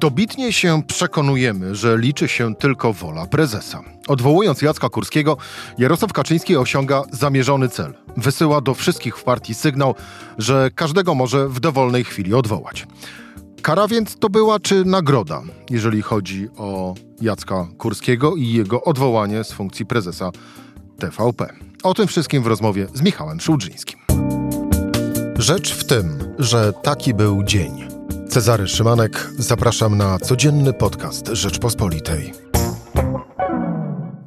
Dobitnie się przekonujemy, że liczy się tylko wola prezesa. Odwołując Jacka Kurskiego, Jarosław Kaczyński osiąga zamierzony cel. Wysyła do wszystkich w partii sygnał, że każdego może w dowolnej chwili odwołać. Kara więc to była czy nagroda, jeżeli chodzi o Jacka Kurskiego i jego odwołanie z funkcji prezesa TVP. O tym wszystkim w rozmowie z Michałem Szulżyńskim. Rzecz w tym, że taki był dzień. Cezary Szymanek, zapraszam na codzienny podcast Rzeczpospolitej.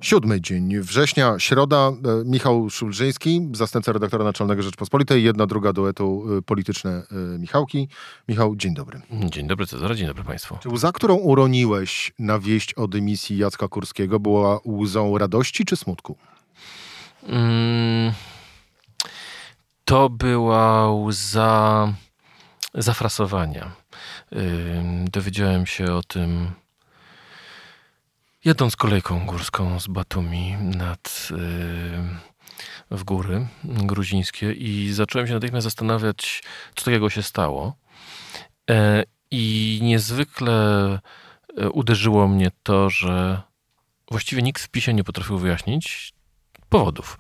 Siódmy dzień września, środa. E, Michał Szulżyński, zastępca redaktora naczelnego Rzeczpospolitej, jedna, druga duetu e, polityczne e, Michałki. Michał, dzień dobry. Dzień dobry Cezary, dzień dobry Państwu. Czy łza, którą uroniłeś na wieść o dymisji Jacka Kurskiego była łzą radości czy smutku? Mm, to była łza zafrasowania Dowiedziałem się o tym jadąc kolejką górską z Batumi nad w góry gruzińskie i zacząłem się natychmiast zastanawiać, co takiego się stało. E, I niezwykle e, uderzyło mnie to, że właściwie nikt w PiSie nie potrafił wyjaśnić powodów.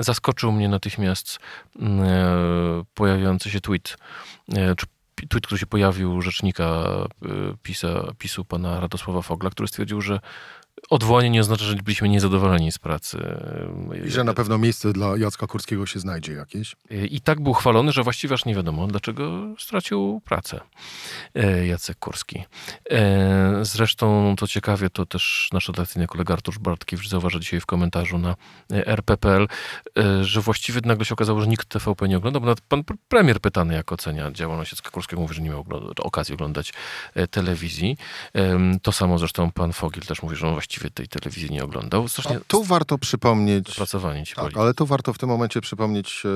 Zaskoczył mnie natychmiast e, pojawiający się tweet, czy tweet, który się pojawił rzecznika y, PiSa, PiSu, pana Radosława Fogla, który stwierdził, że odwołanie nie oznacza, że byliśmy niezadowoleni z pracy. I że na pewno miejsce dla Jacka Kurskiego się znajdzie jakieś. I tak był chwalony, że właściwie aż nie wiadomo, dlaczego stracił pracę e, Jacek Kurski. E, zresztą to ciekawie, to też nasz redakcyjny kolega Artur Bartkiewicz zauważył dzisiaj w komentarzu na e, rp.pl, że właściwie nagle się okazało, że nikt TVP nie ogląda, bo nawet pan premier pytany, jak ocenia działalność Jacka Kurskiego, mówi, że nie miał okazji oglądać telewizji. To samo zresztą pan Fogil też mówi, że on właściwie tej telewizji nie oglądał. Strasznie tu warto przypomnieć... Pracowanie ci tak, ale tu warto w tym momencie przypomnieć e,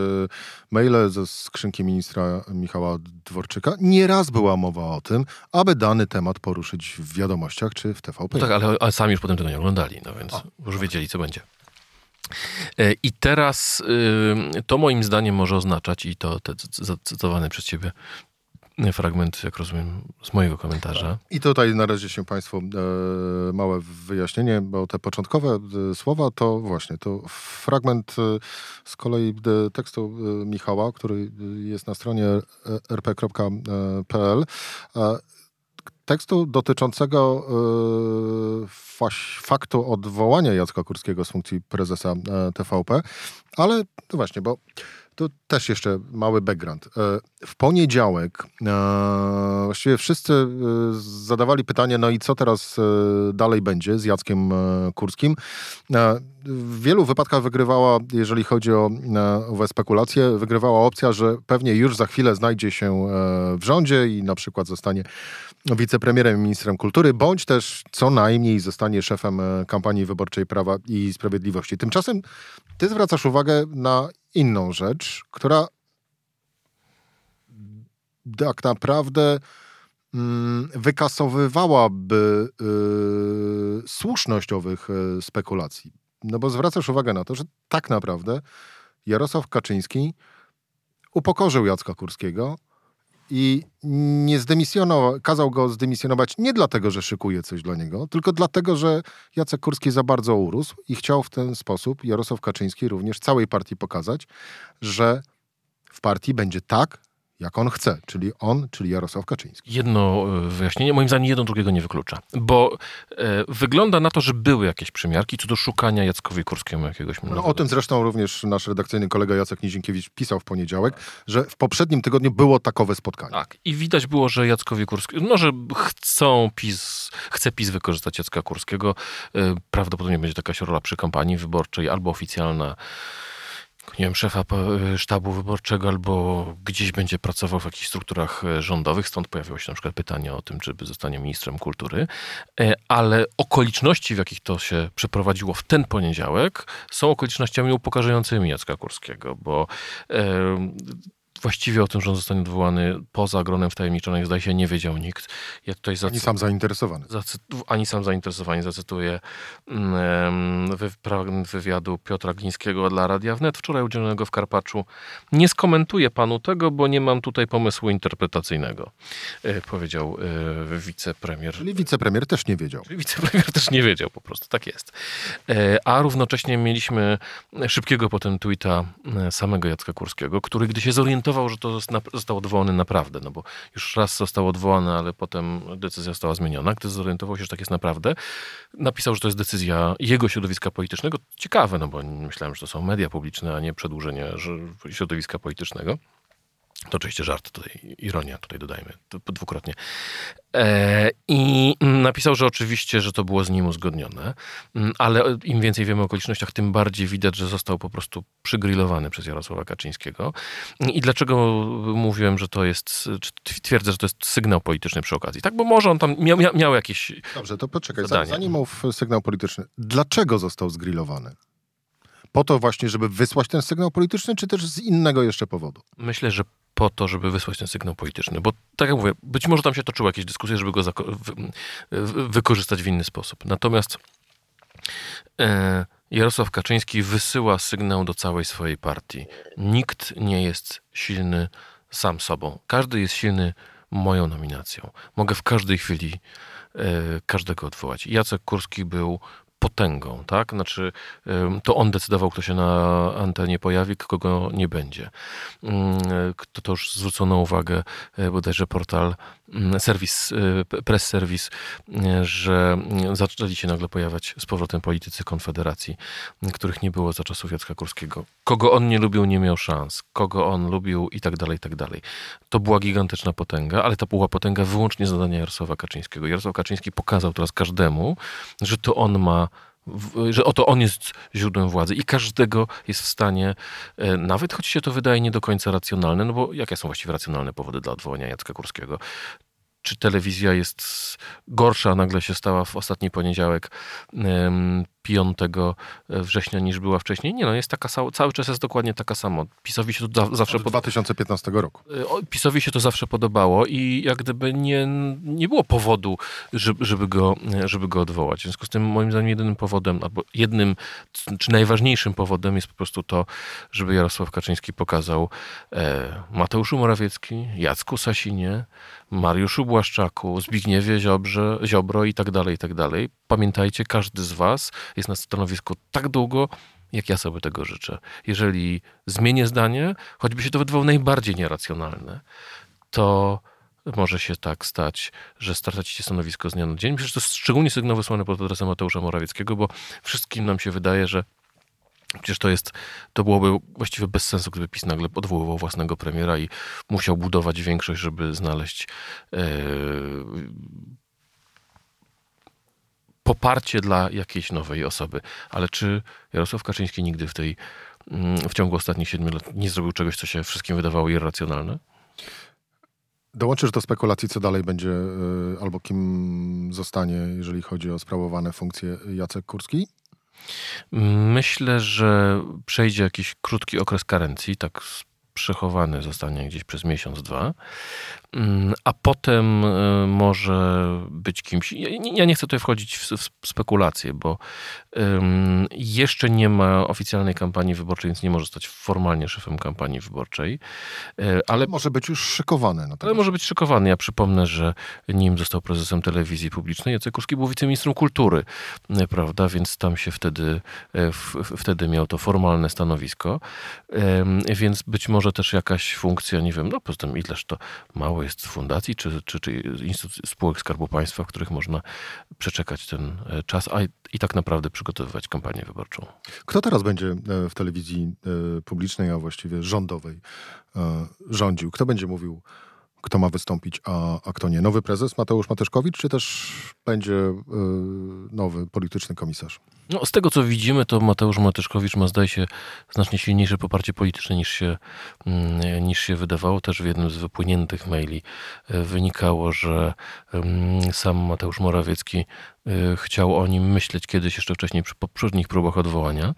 maile ze skrzynki ministra Michała Dworczyka. Nieraz była mowa o tym, aby dany temat poruszyć w wiadomościach czy w TVP. No tak, ale, ale sami już potem tego nie oglądali, no więc już wiedzieli, co będzie. E, I teraz to moim zdaniem może oznaczać, i to te zacytowane przez ciebie fragment, jak rozumiem, z mojego komentarza. I tutaj należy się Państwu e, małe wyjaśnienie, bo te początkowe e, słowa to właśnie to fragment e, z kolei e, tekstu e, Michała, który jest na stronie rp.pl tekstu dotyczącego faktu odwołania Jacka Kurskiego z funkcji prezesa TVP, ale to właśnie, bo tu też jeszcze mały background. E, w poniedziałek e, właściwie wszyscy e, zadawali pytanie, no i co teraz dalej będzie z Jackiem Kurskim. W wielu wypadkach wygrywała, jeżeli chodzi o owe spekulacje, wygrywała opcja, że pewnie już za chwilę znajdzie się w rządzie i na przykład zostanie wicepremierem ministrem kultury, bądź też co najmniej zostanie szefem kampanii wyborczej Prawa i Sprawiedliwości. Tymczasem ty zwracasz uwagę na inną rzecz, która tak naprawdę mm, wykasowywałaby y, słuszność owych y, spekulacji. No bo zwracasz uwagę na to, że tak naprawdę Jarosław Kaczyński upokorzył Jacka Kurskiego i nie zdemisjonował, kazał go zdemisjonować nie dlatego, że szykuje coś dla niego, tylko dlatego, że Jacek Kurski za bardzo urósł i chciał w ten sposób Jarosław Kaczyński również całej partii pokazać, że w partii będzie tak, jak on chce, czyli on, czyli Jarosław Kaczyński. Jedno e, wyjaśnienie, moim zdaniem jedno drugiego nie wyklucza, bo e, wygląda na to, że były jakieś przymiarki co do szukania Jackowi Kurskiemu jakiegoś... No, o tym zresztą również nasz redakcyjny kolega Jacek Nizinkiewicz pisał w poniedziałek, że w poprzednim tygodniu było takowe spotkanie. Tak, i widać było, że Jackowi Kurskiemu, no, że chcą PiS, chce PiS wykorzystać Jacka Kurskiego, e, prawdopodobnie będzie jakaś rola przy kampanii wyborczej, albo oficjalna, nie wiem, szefa sztabu wyborczego albo gdzieś będzie pracował w jakichś strukturach e, rządowych, stąd pojawiło się na przykład pytanie o tym, czy zostanie ministrem kultury, e, ale okoliczności, w jakich to się przeprowadziło w ten poniedziałek, są okolicznościami upokarzającymi Jacka Kurskiego, bo właściwie o tym, że on zostanie odwołany poza gronem wtajemniczonych, zdaje się, nie wiedział nikt. Jak ktoś zacy... Ani sam zainteresowany. Ani sam zainteresowany. Zacytuję um, wywiadu Piotra Glińskiego dla Radia Wnet, wczoraj udzielonego w Karpaczu. Nie skomentuję panu tego, bo nie mam tutaj pomysłu interpretacyjnego, e, powiedział e, wicepremier. Czyli wicepremier też nie wiedział. Czyli wicepremier też nie wiedział, po prostu tak jest. E, a równocześnie mieliśmy szybkiego potem tweeta samego Jacka Kurskiego, który gdy się zorientował, że to został odwołany naprawdę, no bo już raz został odwołany, ale potem decyzja została zmieniona, gdy zorientował się, że tak jest naprawdę, napisał, że to jest decyzja jego środowiska politycznego. Ciekawe, no bo myślałem, że to są media publiczne, a nie przedłużenie środowiska politycznego. To oczywiście żart tutaj, ironia tutaj dodajmy, dwukrotnie. E, I napisał, że oczywiście, że to było z nim uzgodnione, mm, ale im więcej wiemy o okolicznościach, tym bardziej widać, że został po prostu przygrillowany przez Jarosława Kaczyńskiego. I dlaczego mówiłem, że to jest, twierdzę, że to jest sygnał polityczny przy okazji, tak? Bo może on tam miał, miał jakieś Dobrze, to poczekaj, zadanie. zanim mów sygnał polityczny. Dlaczego został zgrillowany? Po to właśnie, żeby wysłać ten sygnał polityczny, czy też z innego jeszcze powodu? Myślę, że po to, żeby wysłać ten sygnał polityczny. Bo tak jak mówię, być może tam się toczyły jakieś dyskusje, żeby go wykorzystać w inny sposób. Natomiast e, Jarosław Kaczyński wysyła sygnał do całej swojej partii. Nikt nie jest silny sam sobą. Każdy jest silny moją nominacją. Mogę w każdej chwili e, każdego odwołać. Jacek Kurski był potęgą, tak? Znaczy, to on decydował, kto się na antenie pojawi, kogo nie będzie. Mm, to, to już zwrócono uwagę, e, bodajże portal, serwis, e, press service, e, że zaczęli się nagle pojawiać z powrotem politycy Konfederacji, których nie było za czasów Jacka Kurskiego. Kogo on nie lubił, nie miał szans. Kogo on lubił i tak dalej, i tak dalej. To była gigantyczna potęga, ale to była potęga wyłącznie zadania Jarosława Kaczyńskiego. Jarosław Kaczyński pokazał teraz każdemu, że to on ma że oto on jest źródłem władzy i każdego jest w stanie, e, nawet choć się to wydaje nie do końca racjonalne, no bo jakie są właściwie racjonalne powody dla odwołania Jacka Kurskiego? Czy telewizja jest gorsza, nagle się stała w ostatni poniedziałek 5 września niż była wcześniej. Nie no, jest taka, cały czas jest dokładnie taka sama. PiSowi się to zawsze... Od 2015 roku. E, PiSowi się to zawsze podobało i jak gdyby nie, nie było powodu, żeby, żeby, go, żeby go odwołać. W związku z tym moim zdaniem jedynym powodem, albo jednym, czy najważniejszym powodem jest po prostu to, żeby Jarosław Kaczyński pokazał e, Mateuszu Morawiecki, Jacku Sasinie, Mariuszu Błaszczaku, Zbigniewie Ziobrze, Ziobro i tak dalej, i tak dalej. Pamiętajcie, każdy z was jest na stanowisku tak długo, jak ja sobie tego życzę. Jeżeli zmienię zdanie, choćby się to wydawało najbardziej nieracjonalne, to może się tak stać, że stracicie stanowisko z dnia na dzień. Że to jest szczególnie sygnał wysłany pod adresem Mateusza Morawieckiego, bo wszystkim nam się wydaje, że Przecież to jest, to byłoby właściwie bez sensu, gdyby PiS nagle odwoływał własnego premiera i musiał budować większość, żeby znaleźć e, poparcie dla jakiejś nowej osoby. Ale czy Jarosław Kaczyński nigdy w tej, mm, w ciągu ostatnich siedmiu lat nie zrobił czegoś, co się wszystkim wydawało irracjonalne? Dołączysz do spekulacji, co dalej będzie, e, albo kim zostanie, jeżeli chodzi o sprawowane funkcje Jacek Kurski? Myślę, że przejdzie jakiś krótki okres karencji, tak przechowany zostanie gdzieś przez miesiąc, dwa, mm, a potem e, może być kimś. Ja nie chcę tutaj wchodzić w spekulacje, bo jeszcze nie ma oficjalnej kampanii wyborczej, więc nie może stać formalnie szefem kampanii wyborczej. E, ale może być już szykowany. No ale może być szykowany. Ja przypomnę, że nim został prezesem telewizji publicznej, Jacek Kurski był wiceministrem kultury, e, prawda? Więc tam się wtedy, wtedy miał to formalne stanowisko. Więc być może też jakaś funkcja, nie wiem, no poza tym ileż to mało jest fundacji czy, czy, czy spółek Skarbu Państwa, w których można przeczekać ten e, czas, a i tak naprawdę przygotowywać kampanię wyborczą. Kto teraz będzie e, w telewizji e, publicznej, a właściwie rządowej rządził? Kto będzie mówił kto ma wystąpić, a, a kto nie. Nowy prezes Mateusz Mateszkowicz, czy też będzie y, nowy polityczny komisarz? No, z tego co widzimy, to Mateusz Mateszkowicz ma, zdaje się, znacznie silniejsze poparcie polityczne niż się, y, niż się wydawało. Też w jednym z wypłyniętych maili y, wynikało, że y, sam Mateusz Morawiecki y, chciał o nim myśleć kiedyś jeszcze wcześniej przy poprzednich próbach odwołania.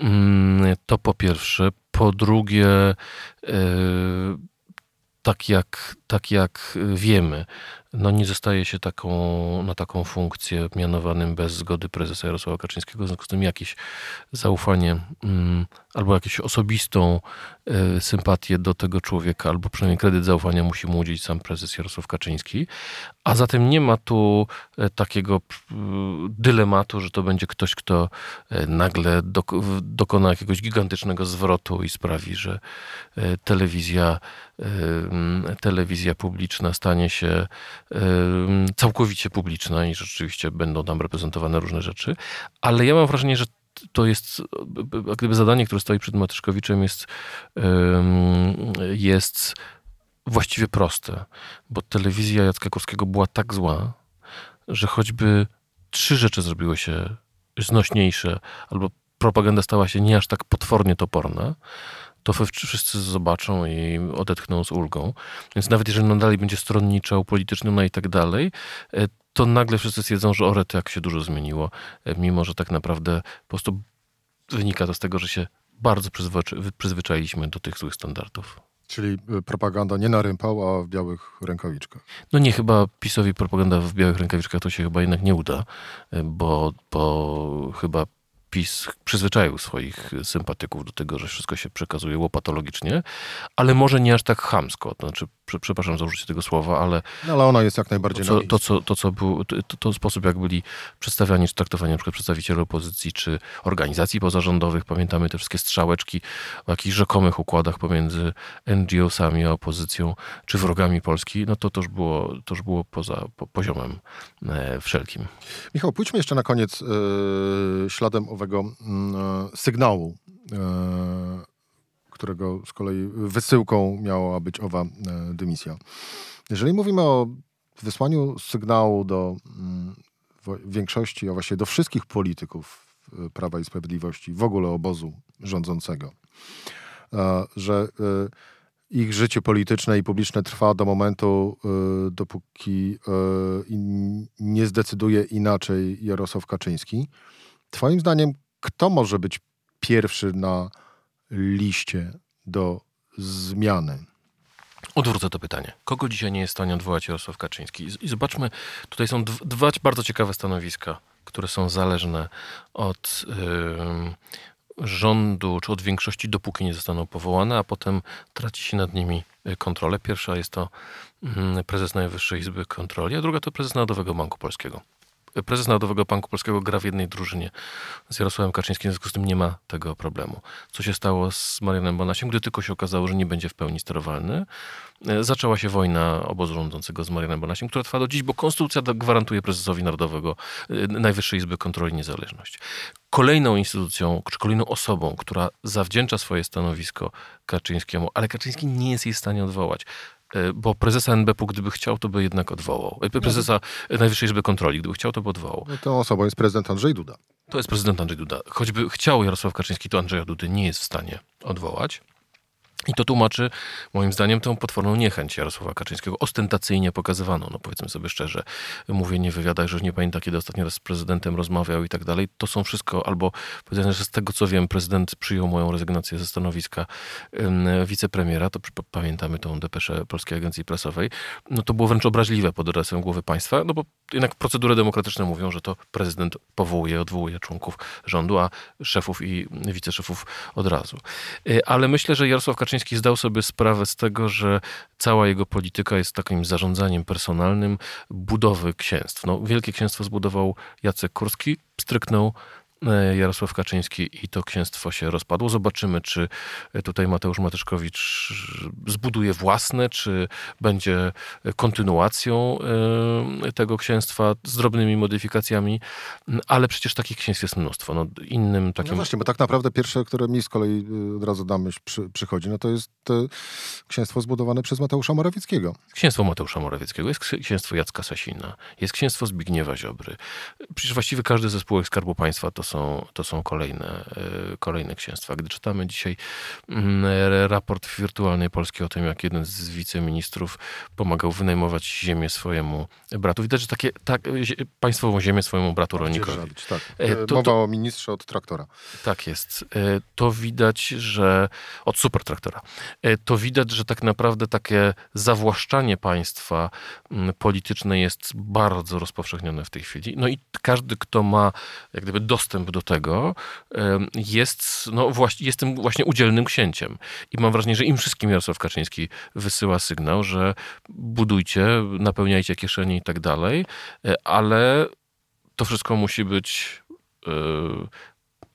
Mm, to po pierwsze. po drugie, tak jak, tak jak wiemy, no nie zostaje się taką, na taką funkcję mianowanym bez zgody prezesa Jarosława Kaczyńskiego, w związku z tym jakieś zaufanie mm, albo jakąś osobistą y, sympatię do tego człowieka, albo przynajmniej kredyt zaufania musi mu udzielić sam prezes Jarosław Kaczyński, a zatem nie ma tu y, takiego dylematu, że to będzie ktoś, kto nagle dok dokona jakiegoś gigantycznego zwrotu i sprawi, że telewizja, telewizja publiczna stanie się całkowicie publiczna i rzeczywiście będą tam reprezentowane różne rzeczy, ale ja mam wrażenie, że to jest gdyby zadanie, które stoi przed Matyszkowiczem jest, jest właściwie proste, bo telewizja Jacka Kurskiego była tak zła, że choćby trzy rzeczy zrobiły się znośniejsze, albo propaganda stała się nie aż tak potwornie toporna, to wszyscy zobaczą i odetchną z ulgą. Więc nawet jeżeli on dalej będzie stronnicza, upolityczniona i tak dalej, e, to nagle wszyscy stwierdzą, że orety jak się dużo zmieniło, e, mimo że tak naprawdę po prostu wynika to z tego, że się bardzo przyzwyczailiśmy do tych złych standardów. Czyli e, propaganda nie na rympał, a w białych rękawiczkach. No nie, chyba PiSowi propaganda w białych rękawiczkach to się chyba jednak nie uda, bo, bo chyba PiS przyzwyczaił swoich sympatyków do tego, że wszystko się przekazuje łopatologicznie, ale może nie aż tak chamsko. To znaczy, przepraszam za użycie tego słowa, ale... No, ale ona jest jak najbardziej to, co, to, co, to, co był, to, to, sposób, jak byli przedstawiani, czy traktowani na przykład przedstawiciele opozycji, czy organizacji pozarządowych. Pamiętamy te wszystkie strzałeczki o jakichś rzekomych układach pomiędzy NGO-sami a opozycją, czy wrogami Polski. No to, już, było, to już było poza po, poziomem e, wszelkim. Michał, pójdźmy jeszcze na koniec e, śladem owego mm, e, sygnału e, którego z kolei wysyłką miała być owa e, dymisja. Jeżeli mówimy o wysłaniu sygnału do mm, większości, a właściwie do wszystkich polityków e, Prawa i Sprawiedliwości, w ogóle obozu rządzącego, e, że ich życie polityczne i publiczne trwa do momentu, dopóki nie zdecyduje inaczej Jarosław Kaczyński. Twoim zdaniem, kto może być pierwszy na liście do zmiany? Odwrócę to pytanie. Kogo dzisiaj nie jest w stanie odwołać Jarosław Kaczyński? I zobaczmy, tutaj są dwa bardzo ciekawe stanowiska, które są zależne od yy, rządu, czy od większości, dopóki nie zostaną powołane, a potem traci się nad nimi y, kontrolę. Pierwsza jest to prezes Najwyższej Izby Kontroli, a druga to prezes Narodowego Banku Polskiego prezes Narodowego Banku Polskiego gra w jednej drużynie z Jarosławem Kaczyńskim, w związku z tym nie ma tego problemu. Co się stało z Marianem Bonasiem, gdy tylko się okazało, że nie będzie w pełni sterowalny? E, zaczęła się wojna obozu rządzącego z Marianem Bonasiem, która trwa do dziś, bo konstytucja gwarantuje prezesowi Narodowego e, Najwyższej Izby Kontroli niezależność. Kolejną instytucją, czy kolejną osobą, która zawdzięcza swoje stanowisko Kaczyńskiemu, ale Kaczyński nie jest jej w stanie odwołać, bo prezesa NBP, gdyby chciał, to by jednak odwołał. E, prezesa Najwyższej Izby Kontroli, gdyby chciał, to by odwołał. No tą osobą jest prezydent Andrzej Duda. To jest prezydent Andrzej Duda. Choćby chciał Jarosław Kaczyński, to Andrzeja Dudy nie jest w stanie odwołać. I to tłumaczy, moim zdaniem, tę potworną niechęć Jarosława Kaczyńskiego, ostentacyjnie pokazywaną, no powiedzmy sobie szczerze, mówienie w wywiadach, że nie pamięta, kiedy ostatni raz z prezydentem rozmawiał i tak dalej. To są wszystko, albo powiedzmy, że z tego co wiem, prezydent przyjął moją rezygnację ze stanowiska wicepremiera, to pamiętamy tą depeszę Polskiej Agencji Prasowej, no to było wręcz obraźliwe pod adresem głowy państwa, no bo jednak procedury demokratyczne mówią, że to prezydent powołuje, odwołuje członków rządu, a szefów i wiceszefów od razu. Y, ale myślę, że Jarosław Kaczyński Kaczyński zdał sobie sprawę z tego, że cała jego polityka jest takim zarządzaniem personalnym budowy księstw. No, wielkie księstwo zbudował Jacek Kurski, stryknął Jarosław Kaczyński i to księstwo się rozpadło. Zobaczymy, czy tutaj Mateusz Matyszkowicz zbuduje własne, czy będzie kontynuacją e, tego księstwa z drobnymi modyfikacjami, ale przecież takich księstw jest mnóstwo. No, innym takim... No właśnie, bo tak naprawdę pierwsze, które mi z kolei e, od razu na myśl przy, przychodzi, no to jest księstwo zbudowane przez Mateusza Morawieckiego. Księstwo Mateusza Morawieckiego, jest księstwo Jacka Sasina, jest księstwo Zbigniewa Ziobry. Przecież właściwie każdy ze spółek Skarbu Państwa to są są, to są kolejne, kolejne księstwa. Gdy czytamy dzisiaj mm, raport wirtualnej Polski o tym, jak jeden z wiceministrów pomagał wynajmować ziemię swojemu bratu. Widać, że takie, tak, państwową ziemię swojemu bratu rolnikowi. Tak. To, Mowa to, o ministrze od traktora. Tak jest. To widać, że od super traktora. To widać, że tak naprawdę takie zawłaszczanie państwa mm, polityczne jest bardzo rozpowszechnione w tej chwili. No i każdy, kto ma jak gdyby dostęp do tego, jest, no, właśnie, jest tym właśnie udzielnym księciem. I mam wrażenie, że im wszystkim Jarosław Kaczyński wysyła sygnał, że budujcie, napełniajcie kieszenie i tak dalej, e, ale to wszystko musi być e,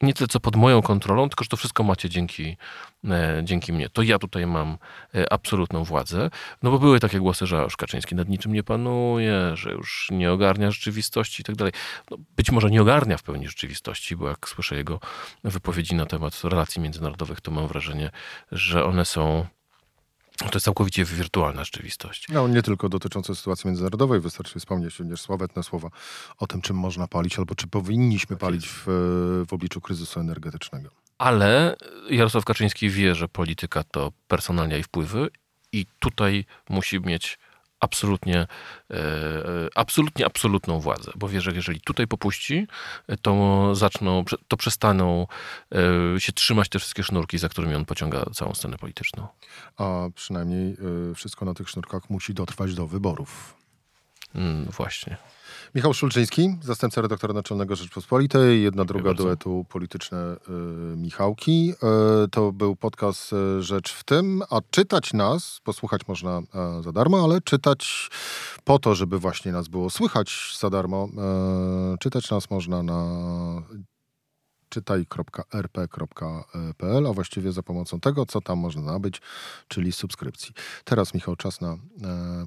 nie tyle co pod moją kontrolą, tylko że to wszystko macie dzięki, e, dzięki mnie. To ja tutaj mam e, absolutną władzę. No bo były takie głosy, że już Kaczyński nad niczym nie panuje, że już nie ogarnia rzeczywistości i tak dalej. No, być może nie ogarnia w pełni rzeczywistości, bo jak słyszę jego wypowiedzi na temat relacji międzynarodowych, to mam wrażenie, że one są to jest całkowicie wirtualna rzeczywistość. No, nie tylko dotyczące sytuacji międzynarodowej. Wystarczy wspomnieć również sławetne słowa o tym, czym można palić albo czy powinniśmy tak palić w, w obliczu kryzysu energetycznego. Ale Jarosław Kaczyński wie, że polityka to personalia i wpływy i tutaj musi mieć absolutnie, e, absolutnie, absolutną władzę, bo wie, że jeżeli tutaj popuści, to zaczną, to przestaną e, się trzymać te wszystkie sznurki, za którymi on pociąga całą scenę polityczną. A przynajmniej e, wszystko na tych sznurkach musi dotrwać do wyborów. Mm, właśnie. Michał Szulczyński, zastępca redaktora naczelnego Rzeczpospolitej, jedna Dziękuję druga bardzo. duetu polityczne y, Michałki. Y, to był podcast y, Rzecz w tym, a czytać nas, posłuchać można y, za darmo, ale czytać po to, żeby właśnie nas było słychać za darmo, y, czytać nas można na czytaj.rp.pl, a właściwie za pomocą tego, co tam można nabyć, czyli subskrypcji. Teraz, Michał, czas na e,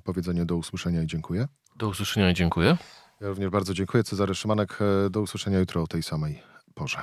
powiedzenie do usłyszenia i dziękuję. Do usłyszenia i dziękuję. Ja również bardzo dziękuję. Cezary Szymanek. E, do usłyszenia jutro o tej samej porze.